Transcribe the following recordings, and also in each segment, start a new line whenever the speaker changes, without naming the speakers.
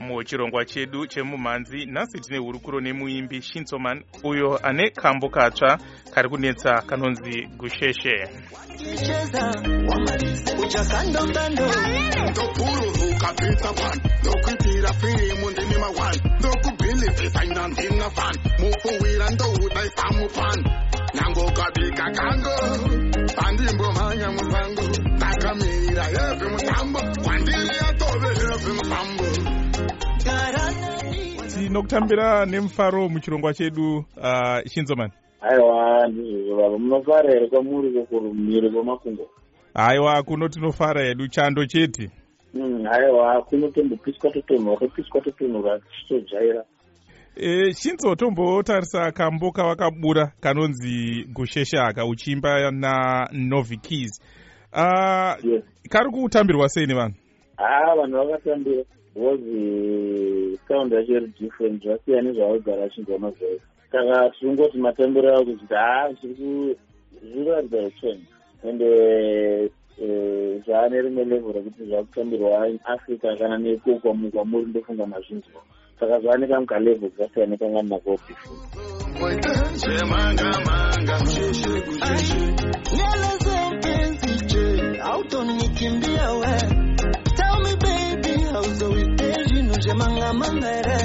muchirongwa chedu chemumhanzi nhasi tine hurukuro nemuimbi shinsoman uyo ane kambo katsva kari kunetsa kanonzi gusheshe.
Pizza pan ndokuitira firimu ndini mawan ndokubhilivhisa ina ndina fan mufuwira ndoudai pamufan nangokabika kango pandimbomhanya
tinokutambira nemufaro muchirongwa chedu uh, shinzoman
aiwa ndizvo baba munofara here kwamuri kokurumiri kwemakungo?
Haiwa kuno tinofara hedu chando chete.
Mm, aiwa kunotombopiswa totonhwa topiswa totonhwa tichitojaira
e, shinzo tombotarisa kambo kavakabura kanonzi gusheshaka uchiimba nanovi keys uh,
yes.
kari kutambirwa sei nevanhu?
Haa vanhu vakatambira bcause sound yacho iri different zvasiyana nezvavagara achinzwa mazoi saka tiringoti matambiro avo kuchiti haa zviri kuratidza uchenji ende eh, zvaane rimwe level rekuti zvakutambirwa africa kana neko kwamuri ndofunga mazvinzwa saka zvaane kamwe kalevel kasiyana nekanga ndinako before
re?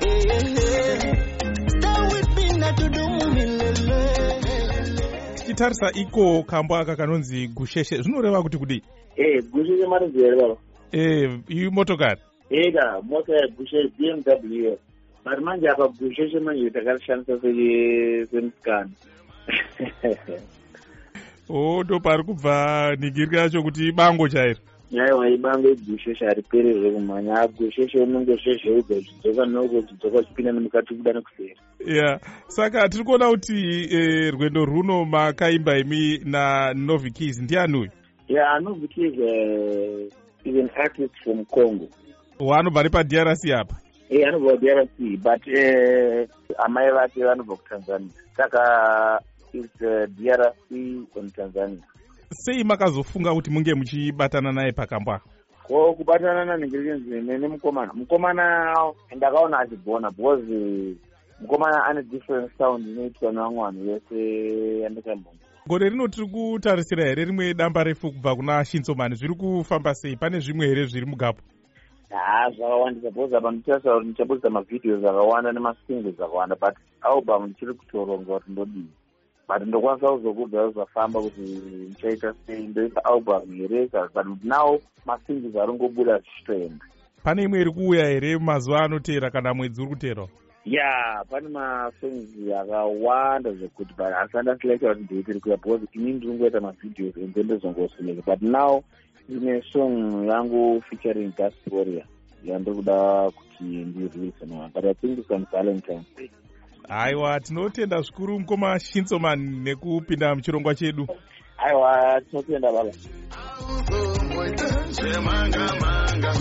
Eh, eh, eh. Me na tudumu milele.
tichitarisa iko kambo aka kanonzi gusheshe zvinoreva kuti kudii
e gushe chemaridzi here baba
e, imotokari
ega mota yegushe bmw but manje apa gushe chemanje takarishandisa semusikana
o ndo pari kubva ningiri yacho kuti ibango chairo
aiwa ibango igusheshe hariperere kumhanya agusheshe unonge zvezveudza zvidzoka noko zvidzoka uchipinda nemukati kuda nekuseri.
Ya saka tiri kuona kuti e, rwendo rwuno makaimba imi nanovi keys. Ndiani uyu?
Ya anovitis is an artist from congo.
Waanobva nepadrc apa?
E anobva kudrc but eh, amai vake vanobva kutanzania saka its uh, drc on tanzania
sei makazofunga kuti munge muchibatana naye pakambo aka
ko kubatana naningirikinzi nene mukomana. Mukomana ndakaona achigona because mukomana ane different sound inoitwa nevamwe vanhu vese yandikambona
gore rino tiri kutarisira here rimwe damba refu kubva kuna shinzomani zviri kufamba sei? Pane zvimwe here zviri mugapo
haa zvakawandisa because apa ndichaisa kuti ndichabudisa mavhideos akawanda nemasingles akawanda but album ndichiri kutoronga kuti ndodii but ndokwanisa kuzokudza zvafamba kuti ndichaita sei ndoisa album here but now masingles ari ngobuda zvichitoenda
pane imwe iri kuuya here mazuva anoteera kana mwedzi uri kuteerawo
ya pane masongs akawanda zvekuti but asi andasilaita kuti ndei tiri kuya because ini ndiri ngoita mavhideos ende ndozongosimika but now ine song yangu featuring gas warrior yandiri kuda kuti ndirelease now but i think it's on valentine. day
haiwa tinotenda zvikuru mukoma shinsoman nekupinda muchirongwa chedu
aiwa tinotenda baba
zvemangamanga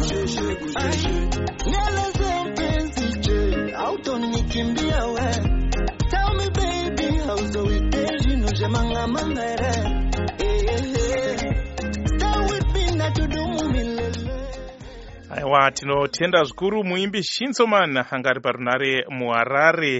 hautonikimbia we? Tell me baby, hauzo witeji nuje mangamanga re? Stay with me na tudumu milele.
aiwa tinotenda zvikuru muimbi shinsoman angari parunare muharare